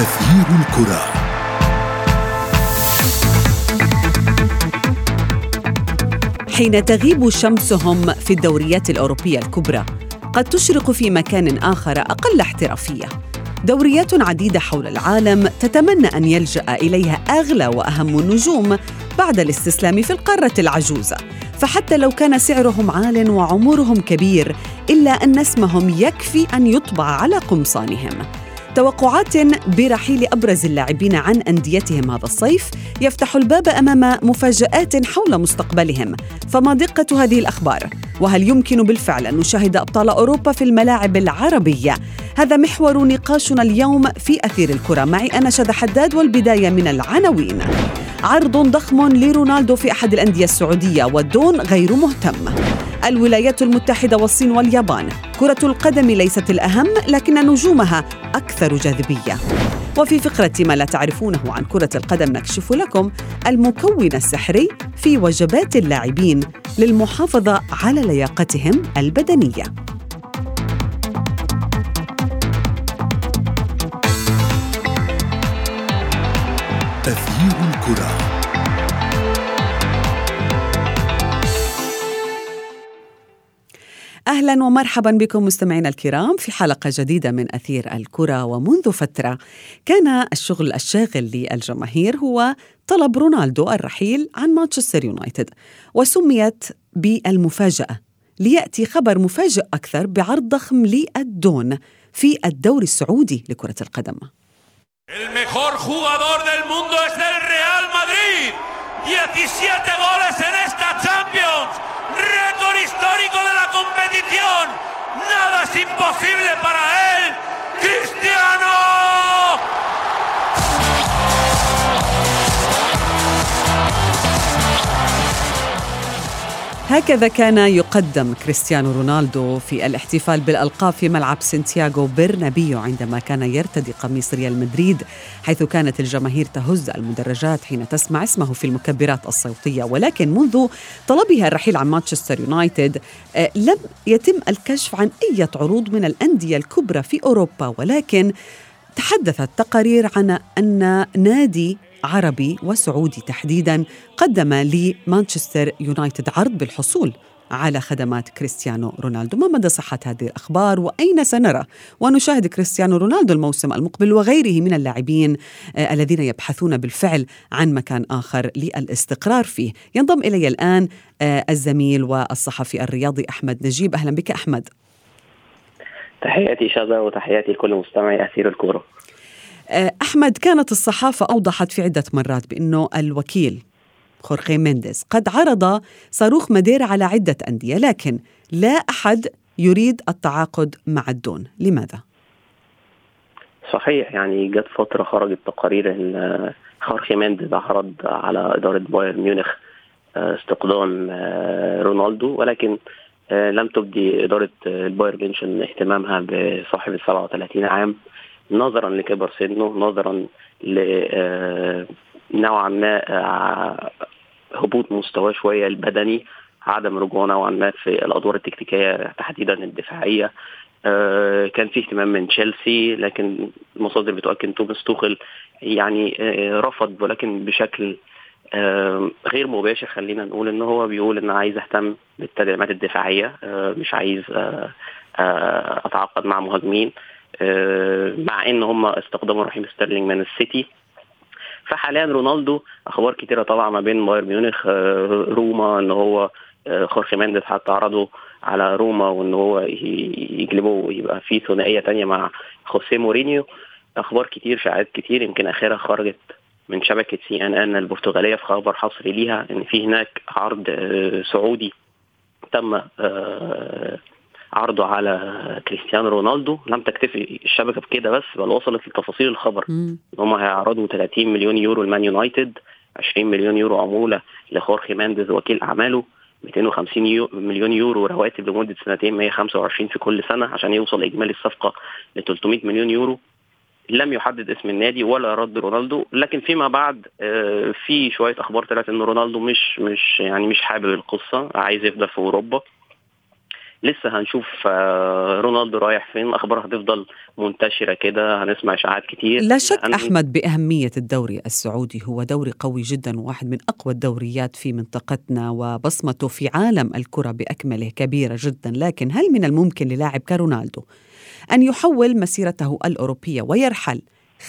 أثير الكرة. حين تغيب شمسهم في الدوريات الأوروبية الكبرى قد تشرق في مكان آخر أقل احترافية. دوريات عديدة حول العالم تتمنى أن يلجأ إليها أغلى وأهم النجوم بعد الاستسلام في القارة العجوزة. فحتى لو كان سعرهم عال وعمرهم كبير إلا أن اسمهم يكفي أن يطبع على قمصانهم. توقعات برحيل أبرز اللاعبين عن أنديتهم هذا الصيف يفتح الباب أمام مفاجآت حول مستقبلهم. فما دقة هذه الأخبار؟ وهل يمكن بالفعل أن نشاهد أبطال أوروبا في الملاعب العربية؟ هذا محور نقاشنا اليوم في أثير الكرة. معي أنا شذى حداد والبداية من العناوين. عرض ضخم لرونالدو في أحد الأندية السعودية والدون غير مهتم. الولايات المتحدة والصين واليابان. كرة القدم ليست الأهم لكن نجومها أكثر جاذبية. وفي فقرة ما لا تعرفونه عن كرة القدم نكشف لكم المكون السحري في وجبات اللاعبين للمحافظة على لياقتهم البدنية. أثير الكرة. أهلا ومرحبا بكم مستمعينا الكرام في حلقة جديدة من أثير الكرة ومنذ فترة كان الشغل الشاغل للجماهير هو طلب رونالدو الرحيل عن مانشستر يونايتد وسميت بالمفاجأة ليأتي خبر مفاجئ أكثر بعرض ضخم للدون في الدوري السعودي لكرة القدم. Mejor jugador del mundo es Real Madrid. 17 goles en esta es imposible para él. Cristiano. هكذا كان يقدم كريستيانو رونالدو في الاحتفال بالألقاب في ملعب سانتياغو برنابيو عندما كان يرتدي قميص ريال مدريد حيث كانت الجماهير تهز المدرجات حين تسمع اسمه في المكبرات الصوتية. ولكن منذ طلبها الرحيل عن مانشستر يونايتد آه، لم يتم الكشف عن أي عروض من الأندية الكبرى في أوروبا. ولكن تحدثت تقارير عن أن نادي عربي وسعودي تحديدا قدم لمانشستر يونايتد عرض بالحصول على خدمات كريستيانو رونالدو. ما مدى صحة هذه الأخبار؟ وأين سنرى؟ ونشاهد كريستيانو رونالدو الموسم المقبل وغيره من اللاعبين آه الذين يبحثون بالفعل عن مكان آخر للاستقرار فيه. ينضم إلي الآن آه الزميل والصحفي الرياضي أحمد نجيب. أهلا بك أحمد. تحياتي شذا وتحياتي لكل مستمعي أثير الكورة. أحمد كانت الصحافة أوضحت في عدة مرات بأنه الوكيل خورخي مينديز قد عرض صاروخ ماديرا على عدة أندية لكن لا أحد يريد التعاقد مع الدون لماذا؟ صحيح يعني جت فترة خرجت تقارير إن خورخي مينديز عرض على إدارة بايرن ميونخ استقدام رونالدو ولكن لم تبدي إدارة البايرن ميونخ إهتمامها بصاحب ال 37 عام نظرا لكبر سنه نظرا ل نوعا ما هبوط مستواه شوية البدني عدم رجوعه نوعا ما في الأدوار التكتيكية تحديدا الدفاعية. كان في اهتمام من تشيلسي لكن المصادر بتؤكد توماس توخل يعني رفض ولكن بشكل غير مباشر خلينا نقول إن هو بيقول إن عايز أهتم بالتدعيمات الدفاعية مش عايز أتعاقد مع مهاجمين. مع إن هم استقدموا رحيم ستيرلينج من السيتي. فحاليا رونالدو أخبار كتيرة طالعة ما بين بايرن ميونخ روما إن هو خورخي مينديز حتى عرضه على روما وإن هو يجلبه ويبقى في ثنائية تانية مع خوسيه مورينيو. أخبار كتير شائعات كتير يمكن آخرها خرجت من شبكة سي إن إن البرتغالية في خبر حصري ليها إن في هناك عرض سعودي تم عرضه على كريستيانو رونالدو. لم تكتفي الشبكة بكده بس بل وصلت لتفاصيل الخبر. إن هم هيعرضوا 30 مليون يورو لمان يونايتد 20 مليون يورو عمولة لخورخي مانديز وكيل أعماله 250 يو مليون يورو رواتب لمدة سنتين 125 في كل سنة عشان يوصل اجمالي الصفقة ل 300 مليون يورو. لم يحدد اسم النادي ولا رد رونالدو لكن فيما بعد في شوية أخبار طلعت إن رونالدو مش مش يعني مش حابب القصة عايز يفضل في أوروبا. لسه هنشوف آه، رونالدو رايح فين. أخبار هتفضل منتشرة كده هنسمع إشاعات كتير. لا شك أحمد بأهمية الدوري السعودي. هو دوري قوي جدا وواحد من أقوى الدوريات في منطقتنا وبصمته في عالم الكرة بأكمله كبيرة جدا. لكن هل من الممكن للاعب كرونالدو أن يحول مسيرته الأوروبية ويرحل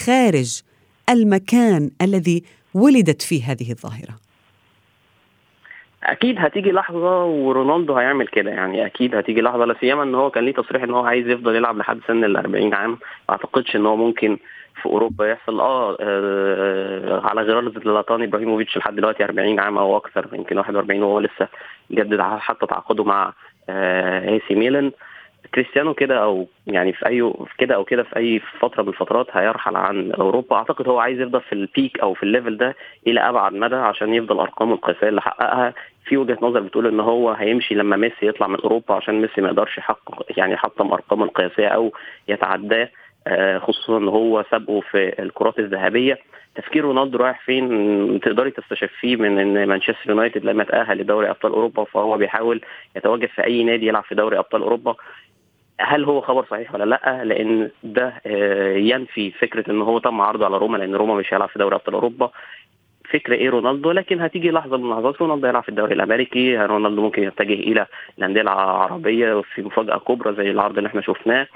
خارج المكان الذي ولدت فيه هذه الظاهرة؟ أكيد هتيجي لحظة ورونالدو هيعمل كده يعني أكيد هتيجي لحظة لا سيما إن هو كان ليه تصريح إن هو عايز يفضل يلعب لحد سن ال 40 عام. ما أعتقدش إن هو ممكن في أوروبا يحصل. آه, آه على غرار زلاتان إبراهيموفيتش لحد دلوقتي 40 عام أو أكثر يمكن 41 وهو لسه جدد حتى تعاقده مع آه إي سي ميلان. كريستيانو كده أو يعني في أي كده أو كده في أي فترة من الفترات هيرحل عن أوروبا. أعتقد هو عايز يفضل في ال peak أو في ال level ده إلى أبعد مدى عشان يفضل ارقامه القياسية اللي حققها. في وجهة نظر بتقول إن هو هيمشي لما ميسي يطلع من أوروبا عشان ميسي ما يقدرش يحقق يعني يحطم ارقامه القياسية أو يتعداه آه، خصوصا إن هو سابقه في الكرات الذهبية. تفكير رونالدو رايح فين؟ تقدري تستشفيه من إن مانشستر يونايتد لما تاهل لدوري أبطال أوروبا فهو بيحاول يتواجد في أي نادي يلعب في دوري أبطال أوروبا. هل هو خبر صحيح ولا لا؟ لأن ده آه، ينفي فكرة إن هو تم عرضه على روما لأن روما مش هيلعب في دوري أبطال أوروبا. فكره إيه رونالدو؟ لكن هتيجي لحظة من اللحظات رونالدو يلعب في الدوري الأمريكي. رونالدو ممكن يتجه إلى الأندية العربية في مفاجأة كبرى زي العرض اللي إحنا شفناه.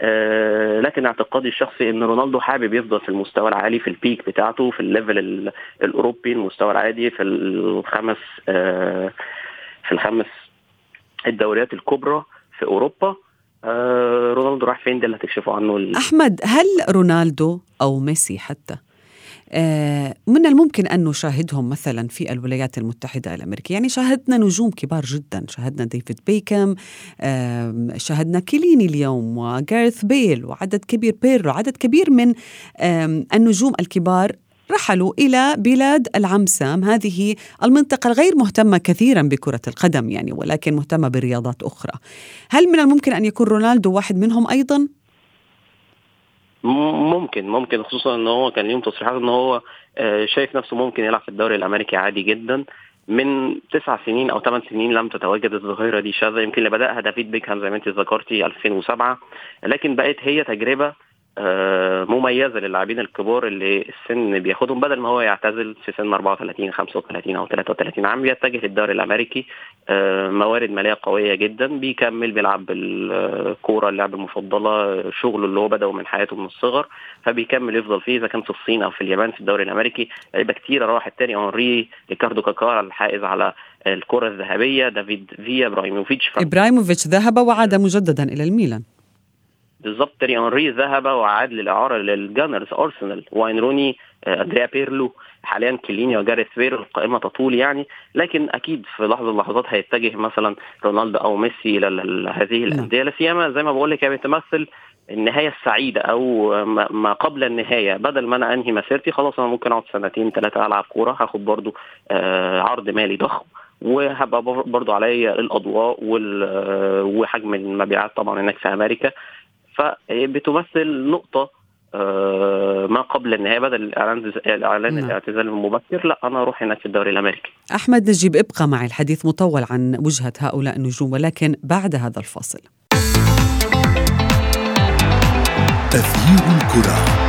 آه لكن اعتقادي الشخصي إن رونالدو حابب يفضل في المستوى العالي في ال peak بتاعته في ال level الأوروبي المستوى العالي في الخمس آه في الخمس الدوريات الكبرى في أوروبا. آه رونالدو راح فين ده اللي هتكشفوا عنه. أحمد هل رونالدو أو ميسي حتى آه من الممكن أن نشاهدهم مثلا في الولايات المتحدة الأمريكية يعني شاهدنا نجوم كبار جدا شاهدنا ديفيد بيكهام شاهدنا كيليني اليوم وجارث بيل وعدد كبير بيرلو عدد كبير من النجوم الكبار رحلوا إلى بلاد العمسام. هذه المنطقة الغير مهتمة كثيرا بكرة القدم يعني ولكن مهتمة برياضات أخرى. هل من الممكن أن يكون رونالدو واحد منهم أيضا؟ ممكن ممكن خصوصا إن هو كان ليهم تصريحات إن هو آه، شايف نفسه ممكن يلعب في الدوري الأمريكي عادي جدا. من تسع سنين أو ثمان سنين لم تتواجد الظاهرة دي شاذه يمكن اللي بداها دافيد بيكهام زي ما أنت ذكرتي 2007 لكن بقت هي تجربة مميزة للاعبين الكبار اللي السن بياخدهم بدل ما هو يعتزل في سن 34 35 أو 33 عام بيتجه للدوري الأمريكي آه، موارد مالية قوية جدا بيكمل بيلعب بالكورة اللعبه المفضلة شغله اللي هو بدأه من حياته من الصغر فبيكمل يفضل فيه إذا كان في الصين أو في اليابان في الدوري الأمريكي. لعيبة كتيرة راحت تيري اونري ريكاردو كاكا الحائز على الكرة الذهبية دافيد فيا إبراهيموفيتش. إبراهيموفيتش ذهب وعاد مجددا إلى الميلان. بالظبط تيري اونري ذهب وعاد للإعارة لل Gunners أرسنال واين روني آه، أندريا بيرلو حاليا كيليني وجاريث بيل القائمة تطول يعني لكن أكيد في لحظة من اللحظات هيتجه مثلا رونالدو أو ميسي إلى هذه نعم. الأندية لا سيما زي ما بقول لك هي بتمثل النهاية السعيدة أو ما قبل النهاية بدل ما أنا أنهي مسيرتي خلاص أنا ممكن أقعد سنتين ثلاثة ألعب كورة هاخد برضو آه، عرض مالي ضخم وهبقى برضو عليا الأضواء آه، وحجم المبيعات طبعا هناك في أمريكا فبتمثل نقطة آه، ما قبل النهاية بدل الإعلان إعلان نعم. الاعتزال المبكر لا أنا أروح هناك في الدوري الأمريكي. أحمد نجيب ابقى معي الحديث مطول عن وجهة هؤلاء النجوم ولكن بعد هذا الفاصل. تغيير الكرة.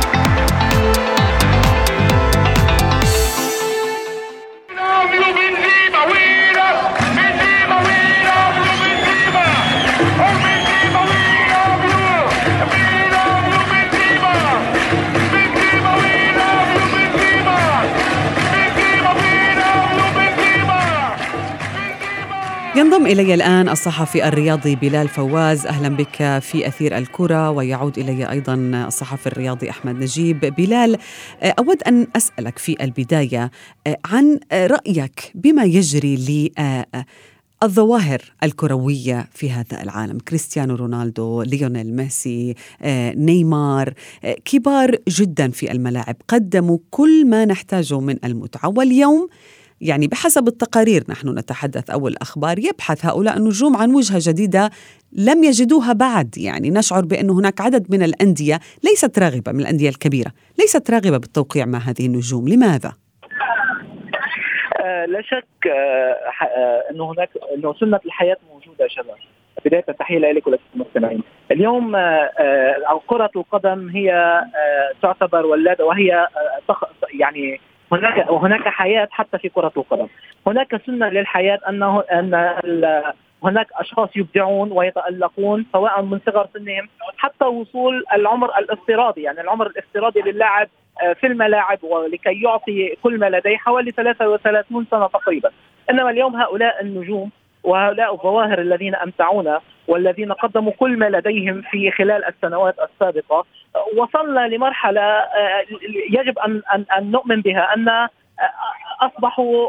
إلي الآن الصحفي الرياضي بلال فواز. أهلا بك في أثير الكرة ويعود إلي أيضا الصحفي الرياضي أحمد نجيب. بلال أود أن أسألك في البداية عن رأيك بما يجري للظواهر الكروية في هذا العالم. كريستيانو رونالدو ليونيل ميسي نيمار كبار جدا في الملاعب. قدموا كل ما نحتاجه من المتعة. واليوم يعني بحسب التقارير نحن نتحدث أو الأخبار يبحث هؤلاء النجوم عن وجهة جديدة لم يجدوها بعد يعني نشعر بأن هناك عدد من الأندية ليست راغبة من الأندية الكبيرة ليست راغبة بالتوقيع مع هذه النجوم لماذا؟ آه لا شك آه آه إنه هناك إنه سنة الحياة موجودة شباب بداية التحيه لك ولكم المستمعين. اليوم كرة القدم هي تعتبر ولادة وهي يعني هناك وهناك حياة حتى في كرة القدم. هناك سنة للحياة انه أن هناك أشخاص يبدعون ويتألقون سواء من صغر سنهم حتى وصول العمر الافتراضي يعني العمر الافتراضي للاعب آه، في الملاعب ولكي يعطي كل ما لديه حوالي 33 سنة تقريبا إنما اليوم هؤلاء النجوم وهؤلاء الظواهر الذين أمتعونا والذين قدموا كل ما لديهم في خلال السنوات السابقة وصلنا لمرحلة آه، يجب ان ان, أن نؤمن بها أن أصبحوا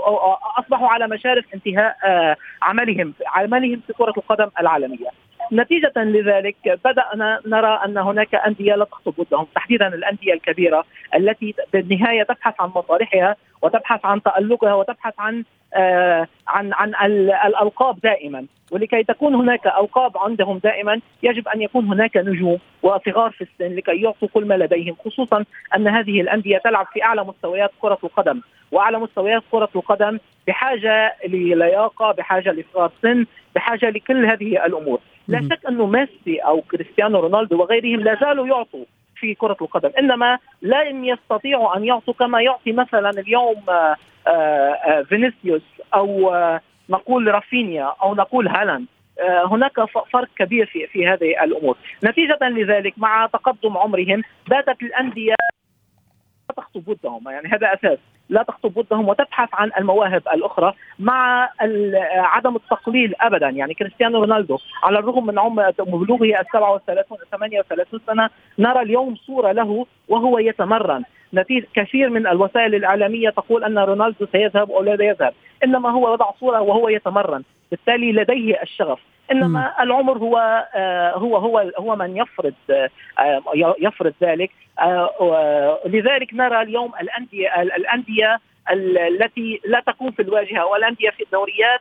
أصبحوا على مشارف انتهاء آه، عملهم عملهم في كرة القدم العالمية. نتيجة لذلك بدأنا نرى أن هناك أندية لا تخطب ودهم تحديدا الأندية الكبيرة التي بالنهاية تبحث عن مصالحها وتبحث عن تألقها وتبحث عن آه عن عن الألقاب دائما. ولكي تكون هناك ألقاب عندهم دائما يجب أن يكون هناك نجوم وصغار في السن لكي يعطوا كل ما لديهم خصوصا أن هذه الأندية تلعب في أعلى مستويات كرة القدم. وأعلى مستويات كرة القدم بحاجة للياقة بحاجة لصغار سن بحاجة لكل هذه الأمور. لا شك أنه ميسي أو كريستيانو رونالدو وغيرهم لا زالوا يعطوا في كرة القدم إنما لن يستطيعوا أن يعطوا كما يعطي مثلا اليوم آه، آه، آه، فينيسيوس أو نقول رافينيا أو نقول هالاند. هناك فرق كبير في في هذه الأمور، نتيجة لذلك مع تقدم عمرهم باتت الأندية تخطب ودهم يعني هذا أساس. لا تخطب ودهم وتبحث عن المواهب الأخرى مع عدم التقليل ابدا. يعني كريستيانو رونالدو على الرغم من عمر بلوغه ال 37 38 سنة نرى اليوم صورة له وهو يتمرن. نتيجة كثير من الوسائل الإعلامية تقول أن رونالدو سيذهب أو لا يذهب. إنما هو وضع صورة وهو يتمرن. بالتالي لديه الشغف. إنما م. العمر هو آه هو هو هو من يفرض آه يفرض ذلك. آه لذلك نرى اليوم الأندية الأندية التي لا تكون في الواجهة والأندية في الدوريات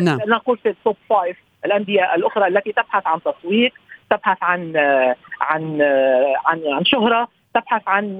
نعم. نقول في ال top five الأندية الأخرى التي تبحث عن تسويق تبحث عن آه، عن آه، عن عن شهرة. تبحث عن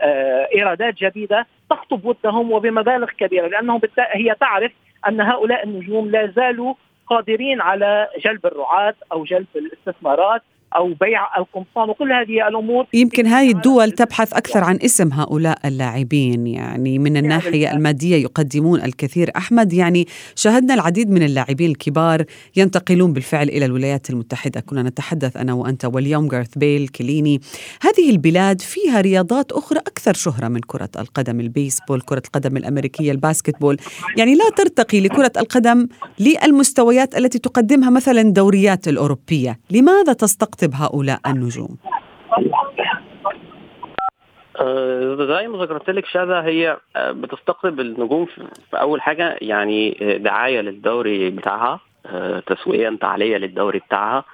آه، إيرادات جديدة تخطب ودهم وبمبالغ كبيرة لأنه هي تعرف أن هؤلاء النجوم لا زالوا قادرين على جلب الرعاة أو جلب الاستثمارات أو بيع القمصان وكل هذه الأمور. يمكن هاي الدول تبحث أكثر عن اسم هؤلاء اللاعبين يعني من الناحية المادية يقدمون الكثير. أحمد يعني شاهدنا العديد من اللاعبين الكبار ينتقلون بالفعل إلى الولايات المتحدة. كنا نتحدث أنا وأنت واليوم جارث بيل كليني هذه البلاد فيها رياضات أخرى أكثر شهرة من كرة القدم البيسبول كرة القدم الأمريكية الباسكتبول. يعني لا ترتقي لكرة القدم للمستويات التي تقدمها مثلا الدوريات الأوروبية. لماذا تستقطب تستقطب هؤلاء النجوم؟ آه، زي ما ذكرت لك شذا هي آه، بتستقطب النجوم في أول حاجة يعني آه، دعاية للدوري بتاعها تسويقيا تعليه للدوري بتاعها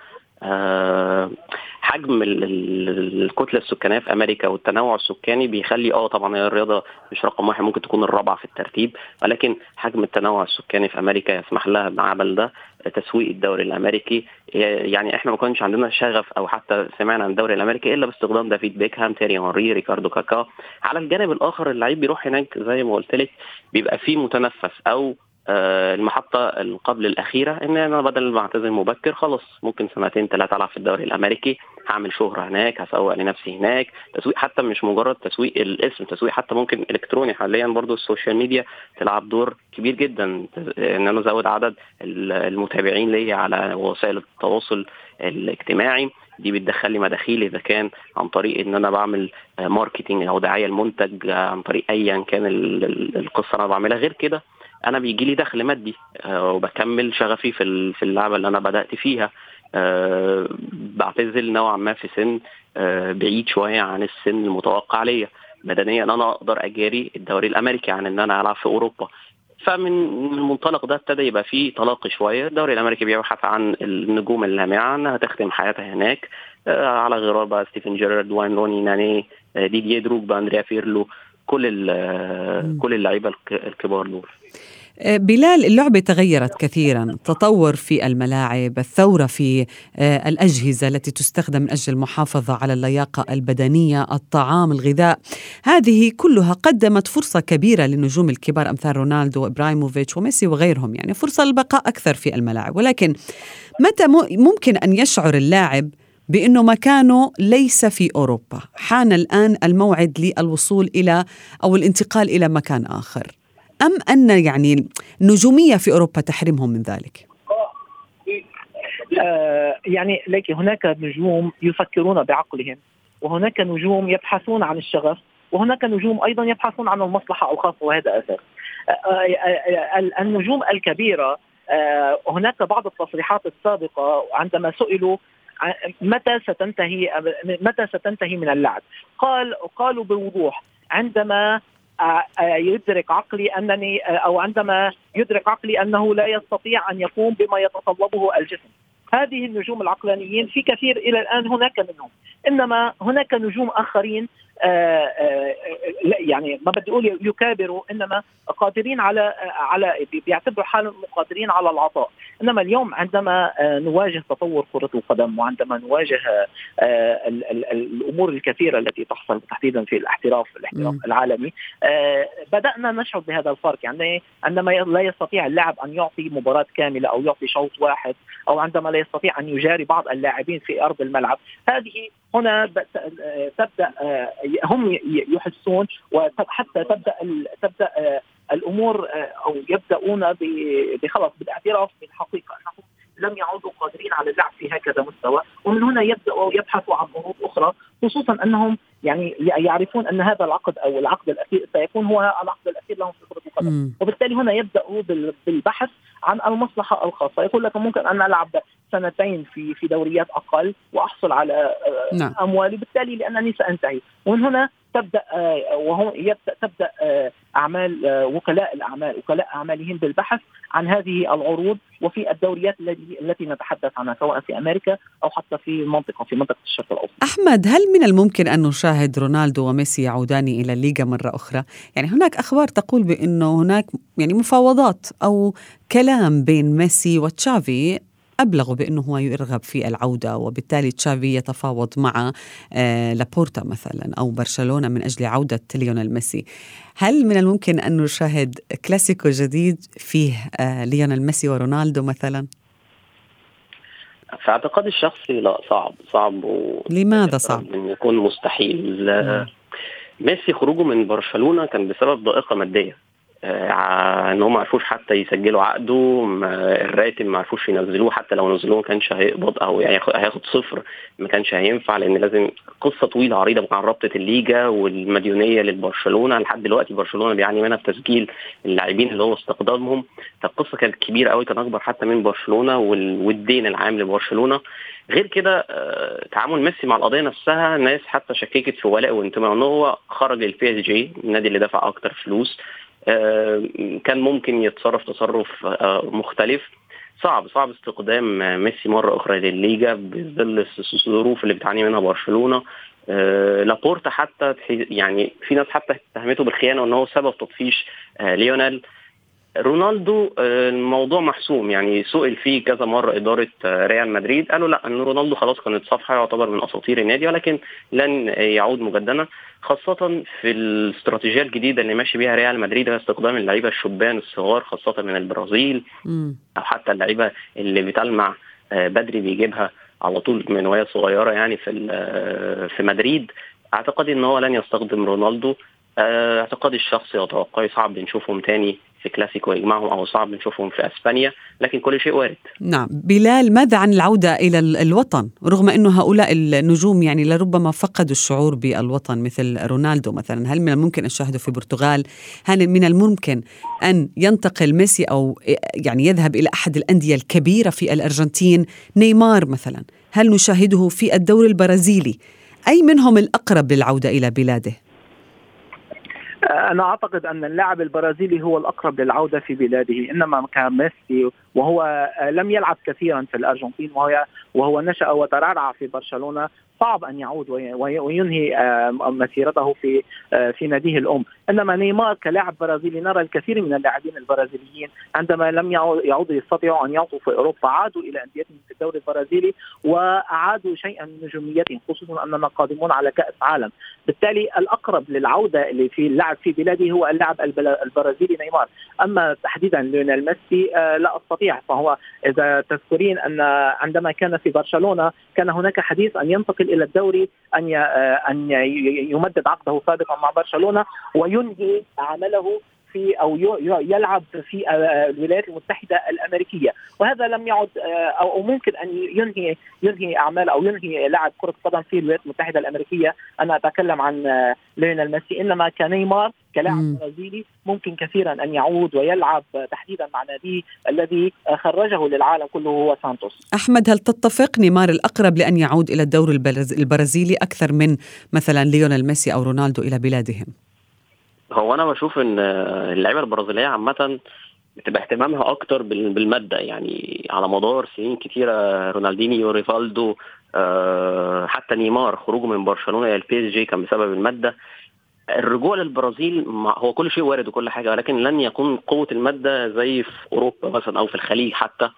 حجم الكتلة السكانية في أمريكا والتنوع السكاني بيخلي آه طبعا هي الرياضة مش رقم واحد ممكن تكون الرابعة في الترتيب ولكن حجم التنوع السكاني في أمريكا يسمح لها بعمل ده تسويق الدوري الأمريكي. يعني إحنا ما كانش عندنا شغف أو حتى سمعنا عن الدوري الأمريكي إلا باستقدام دافيد بيكهام تيري هنري ريكاردو كاكا. على الجانب الآخر اللعيب بيروح هناك زي ما قلت لك بيبقى فيه متنفس أو آه، المحطة قبل الأخيرة إن أنا بدل ما أعتزل مبكر خلاص ممكن سنتين ثلاثة ألعب في الدوري الأمريكي هعمل شهرة هناك هسوق لنفسي هناك تسويق حتى مش مجرد تسويق الاسم تسويق حتى ممكن إلكتروني. حاليا برضو ال social media تلعب دور كبير جدا إن أنا أزود عدد المتابعين ليا على وسائل التواصل الاجتماعي. دي بتدخل لي مداخيل إذا كان عن طريق إن أنا بعمل marketing أو دعاية المنتج عن طريق ايا كان القصة أنا بعملها. غير كده أنا بيجي لي دخل مادي آه، وبكمل شغفي في في اللعبة اللي أنا بدأت فيها. أه بعتزل نوعا ما في سن أه بعيد شوية عن السن المتوقع ليا. بدنيا أنا أقدر أجاري الدوري الأمريكي عن إن أنا ألعب في أوروبا. فمن المنطلق ده ابتدى يبقى فيه تلاقي شوية. الدوري الأمريكي بيبحث عن النجوم اللامعة إنها تختم حياتها هناك. أه على غرار بقى ستيفن جيرارد واين روني ناني آه، ديدييه دروجبا أندريا بيرلو كل كل اللعيبة الكبار دول. آه، بلال اللعبة تغيرت كثيرا. تطور في الملاعب الثورة في آه، الأجهزة التي تستخدم من أجل المحافظة على اللياقة البدنية الطعام الغذاء. هذه كلها قدمت فرصة كبيرة للنجوم الكبار أمثال رونالدو وإبراهيموفيتش وميسي وغيرهم يعني فرصة للبقاء أكثر في الملاعب. ولكن متى ممكن أن يشعر اللاعب بأنه مكانه ليس في أوروبا؟ حان الآن الموعد للوصول إلى أو الانتقال إلى مكان آخر. أم أن يعني النجومية في أوروبا تحرمهم من ذلك؟ آه يعني ليك هناك نجوم يفكرون بعقلهم وهناك نجوم يبحثون عن الشغف وهناك نجوم أيضا يبحثون عن المصلحة الخاصه وهذا أساس. آه, آه، النجوم الكبيرة هناك بعض التصريحات السابقة عندما سئلوا متى ستنتهي متى ستنتهي من اللعب قال قالوا بوضوح عندما يدرك عقلي أنني أو عندما يدرك عقلي أنه لا يستطيع أن يقوم بما يتطلبه الجسم. هذه النجوم العقلانيين في كثير إلى الآن هناك منهم. إنما هناك نجوم آخرين يعني ما بدي أقول يكابروا إنما قادرين على على بيعتبروا حالهم قادرين على العطاء. إنما اليوم عندما آه، نواجه تطور كرة القدم وعندما نواجه الأمور الكثيرة التي تحصل تحديدا في الاحتراف الاحتراف العالمي بدأنا نشعر بهذا الفرق. يعني عندما لا يستطيع اللاعب أن يعطي مباراة كاملة أو يعطي شوط واحد أو عندما لا يستطيع أن يجاري بعض اللاعبين في أرض الملعب هذه هنا تبدأ آه، هم يحسون وحتى تبدأ تبدأ آه، الأمور آه، أو يبدأون بخلاص بالاعتراف بالحقيقة أنهم لم يعودوا قادرين على اللعب في هكذا مستوى. ومن هنا يبداوا يبحثوا عن عروض أخرى خصوصا أنهم يعني يعرفون أن هذا العقد أو العقد الأخير سيكون هو العقد الأخير لهم في كره القدم وبالتالي هنا يبدأوا بالبحث عن المصلحة الخاصة. يقول لك ممكن أن العب سنتين في في دوريات أقل وأحصل على آه، نعم. أموالي بالتالي لأنني سأنتهي ومن هنا تبدأ آه، وهو يبدأ تبدأ آه، أعمال وكلاء الأعمال وكلاء أعمالهم بالبحث عن هذه العروض وفي الدوريات التي التي نتحدث عنها سواء في أمريكا أو حتى في المنطقة في منطقة الشرق الأوسط. أحمد هل من الممكن أن نشاهد رونالدو وميسي يعودان إلى الليغا مرة أخرى؟ يعني هناك أخبار تقول بأنه هناك يعني مفاوضات أو كلام بين ميسي وتشافي أبلغوا بأنه هو يرغب في العودة وبالتالي تشافي يتفاوض مع آه، لابورتا مثلا أو برشلونة من أجل عودة ليونيل ميسي هل من الممكن أن نشاهد كلاسيكو جديد فيه آه، ليونيل ميسي ورونالدو مثلا؟ في اعتقادي الشخصي لا صعب صعب و... لماذا صعب؟ إن يكون مستحيل ميسي خروجه من برشلونة كان بسبب ضائقة مادية إن هم ما عرفوش حتى يسجلوا عقده الراتب ما عرفوش ينزلوه حتى لو نزلوه ما كانش هيقبض أو هياخد صفر ما كانش هينفع لأن لازم قصة طويلة عريضة عن رابطة الليجا والمديونية للبرشلونه لحد دلوقتي برشلونة بيعاني منها في تسجيل اللاعبين اللي هو استقدامهم. فالقصة كانت كبيرة قوي كان أكبر حتى من برشلونة والدين العام لبرشلونة. غير كده آه، تعامل ميسي مع القضية نفسها ناس حتى شككت في ولائه وانتمائه إن هو خرج لل PSG النادي اللي دفع أكتر فلوس. آه، كان ممكن يتصرف تصرف آه، مختلف. صعب صعب استقدام ميسي مرة أخرى للليجا بظل الظروف اللي بتعاني منها برشلونة. آه، لابورتا حتى يعني في ناس حتى اتهمته بالخيانة وإن هو سبب تطفيش ليونيل. رونالدو الموضوع محسوم. يعني سئل فيه كذا مرة إدارة ريال مدريد. قالوا لا إن رونالدو خلاص كانت صفحه يعتبر من أساطير النادي ولكن لن يعود مجددا. خاصة في الاستراتيجية الجديدة اللي ماشي بيها ريال مدريد هي استقدام اللعيبة الشبان الصغار خاصة من البرازيل. أو حتى اللعيبة اللي بتلمع آه، بدري بيجيبها على طول من وهي صغيرة يعني في آه، في مدريد. أعتقد إن هو لن يستخدم رونالدو. آه، اعتقادي الشخصي وتوقعي صعب نشوفهم تاني في كلاسيكو يجمعهم أو صعب نشوفهم في أسبانيا لكن كل شيء وارد. نعم. بلال ماذا عن العودة إلى الوطن؟ رغم إنه هؤلاء النجوم يعني لربما فقدوا الشعور بالوطن مثل رونالدو مثلا. هل من الممكن ان في البرتغال؟ هل من الممكن أن ينتقل ميسي أو يعني يذهب إلى أحد الأندية الكبيرة في الأرجنتين؟ نيمار مثلا. هل نشاهده في الدوري البرازيلي؟ أي منهم الأقرب للعودة إلى بلاده؟ أنا أعتقد أن اللاعب البرازيلي هو الأقرب للعودة في بلاده إنما كان ميسي وهو لم يلعب كثيرا في الأرجنتين وهو وهو نشأ وترعرع في برشلونة صعب أن يعود وينهي مسيرته في في ناديه الأم، إنما نيمار كلاعب برازيلي نرى الكثير من اللاعبين البرازيليين عندما لم يعودوا يستطيعوا أن يعطوا في أوروبا عادوا إلى أنديتهم في الدوري البرازيلي وأعادوا شيئا من نجوميتهم خصوصا اننا قادمون على كأس عالم، بالتالي الأقرب للعودة اللي في اللعب في بلاده هو اللاعب البرازيلي نيمار، أما تحديدا ليونيل ميسي آه، لا أستطيع فهو إذا تذكرين أن عندما كان في برشلونة كان هناك حديث أن ينتقل إلى الدوري أن آه، أن يمدد عقده سابقا مع برشلونة وينهي عمله في أو يلعب في آه، الولايات المتحدة الأمريكية. وهذا لم يعد آه، أو ممكن أن ينهي ينهي أعمال أو ينهي لاعب كرة قدم في الولايات المتحدة الأمريكية. أنا أتكلم عن آه، ليونيل ميسي. إنما كنيمار كلاعب برازيلي ممكن كثيرا أن يعود ويلعب تحديدا مع ناديه الذي خرجه للعالم كله هو سانتوس. أحمد هل تتفق نيمار الأقرب لأن يعود إلى الدوري البرازيلي أكثر من مثلا ليونيل ميسي أو رونالدو إلى بلادهم؟ هو أنا بشوف إن اللعيبة البرازيلية عامة بتبقى اهتمامها أكتر بالمادة. يعني على مدار سنين كتيرة رونالدينيو ريفالدو آه، حتى نيمار خروجه من برشلونة إلى ال PSG كان بسبب المادة. الرجوع للبرازيل هو كل شيء وارد وكل حاجة ولكن لن يكون قوة المادة زي في أوروبا مثلا أو في الخليج حتى.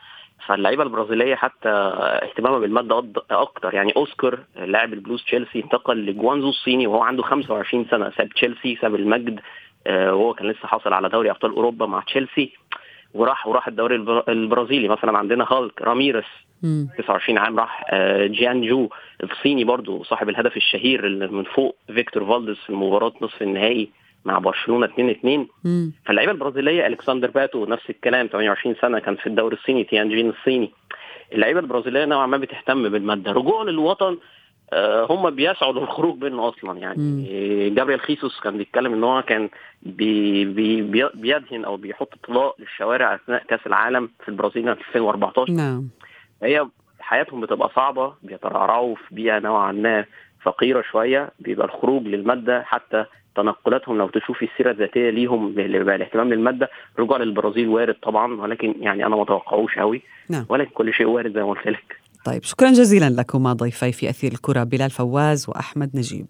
فاللعيبة البرازيلية حتى اهتمامها بالمادة أكتر. يعني أوسكار لاعب البلوز تشيلسي انتقل لجوانزو الصيني وهو عنده 25 سنة ساب تشيلسي ساب المجد آه، وهو كان لسه حاصل على دوري أبطال أوروبا مع تشيلسي وراح وراح الدوري البرازيلي. مثلا عندنا هالك راميرس 29 عام راح آه، جيان جو الصيني برضو صاحب الهدف الشهير اللي من فوق فيكتور فالدس في مباراه نصف النهائي. مع برشلونة 2 2 فاللعيبة البرازيلية ألكسندر باتو نفس الكلام 28 سنة كان في الدوري الصيني تيانجين الصيني. اللعيبة البرازيلية نوعا ما بتهتم بالمادة. رجوع للوطن آه، هم بيسعوا للخروج منه أصلا. يعني جابريل خيسوس كان بيتكلم إن هو كان بي بي بيدهن أو بيحط طلاء للشوارع أثناء كأس العالم في البرازيل في 2014 نعم. هي حياتهم بتبقى صعبة بيترعرعوا في بيئة نوعا ما فقيرة شوية بيبقى الخروج للمادة حتى تنقلاتهم لو تشوفي السيرة الذاتية ليهم بالاهتمام للمادة رجوع للبرازيل وارد طبعا ولكن يعني أنا ما اتوقعوش قوي نعم. ولكن كل شيء وارد زي ما قلت لك. طيب شكرا جزيلا لكما ضيفي في أثير الكرة بلال فواز وأحمد نجيب.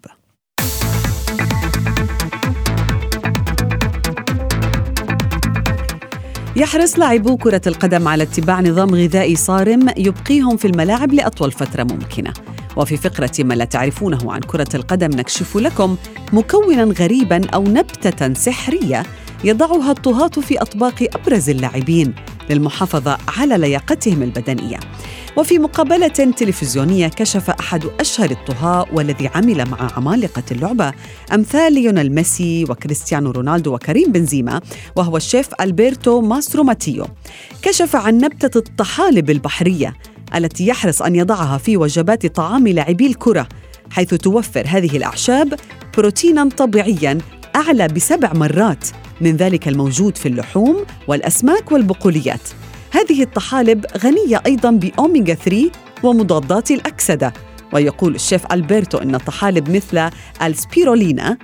يحرص لاعبو كرة القدم على اتباع نظام غذائي صارم يبقيهم في الملاعب لأطول فترة ممكنة. وفي فقرة ما لا تعرفونه عن كرة القدم نكشف لكم مكونا غريبا أو نبتة سحرية يضعها الطهاة في أطباق أبرز اللاعبين للمحافظة على لياقتهم البدنية. وفي مقابلة تلفزيونية كشف أحد أشهر الطهاة والذي عمل مع عمالقة اللعبة أمثال ليونيل ميسي وكريستيانو رونالدو وكريم بنزيما وهو الشيف ألبرتو ماسترو ماتيو كشف عن نبتة الطحالب البحرية التي يحرص أن يضعها في وجبات طعام لاعبي الكرة حيث توفر هذه الأعشاب بروتينا طبيعيا أعلى بسبع مرات من ذلك الموجود في اللحوم والأسماك والبقوليات. هذه الطحالب غنية أيضا بأوميغا 3 ومضادات الأكسدة ويقول الشيف ألبرتو أن الطحالب مثل السبيرولينا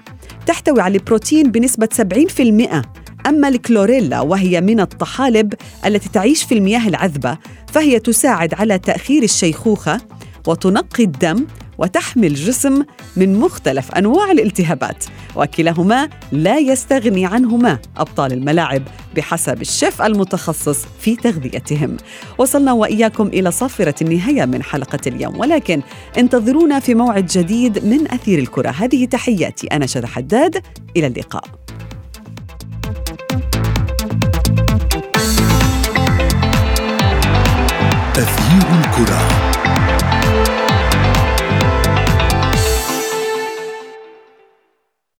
تحتوي على البروتين بنسبة 70% أما الكلوريلا وهي من الطحالب التي تعيش في المياه العذبة فهي تساعد على تأخير الشيخوخة وتنقي الدم وتحمي الجسم من مختلف أنواع الالتهابات وكلاهما لا يستغني عنهما أبطال الملاعب بحسب الشيف المتخصص في تغذيتهم. وصلنا وإياكم إلى صافرة النهاية من حلقة اليوم ولكن انتظرونا في موعد جديد من أثير الكرة. هذه تحياتي أنا شذى حداد إلى اللقاء. تغيير الكرة.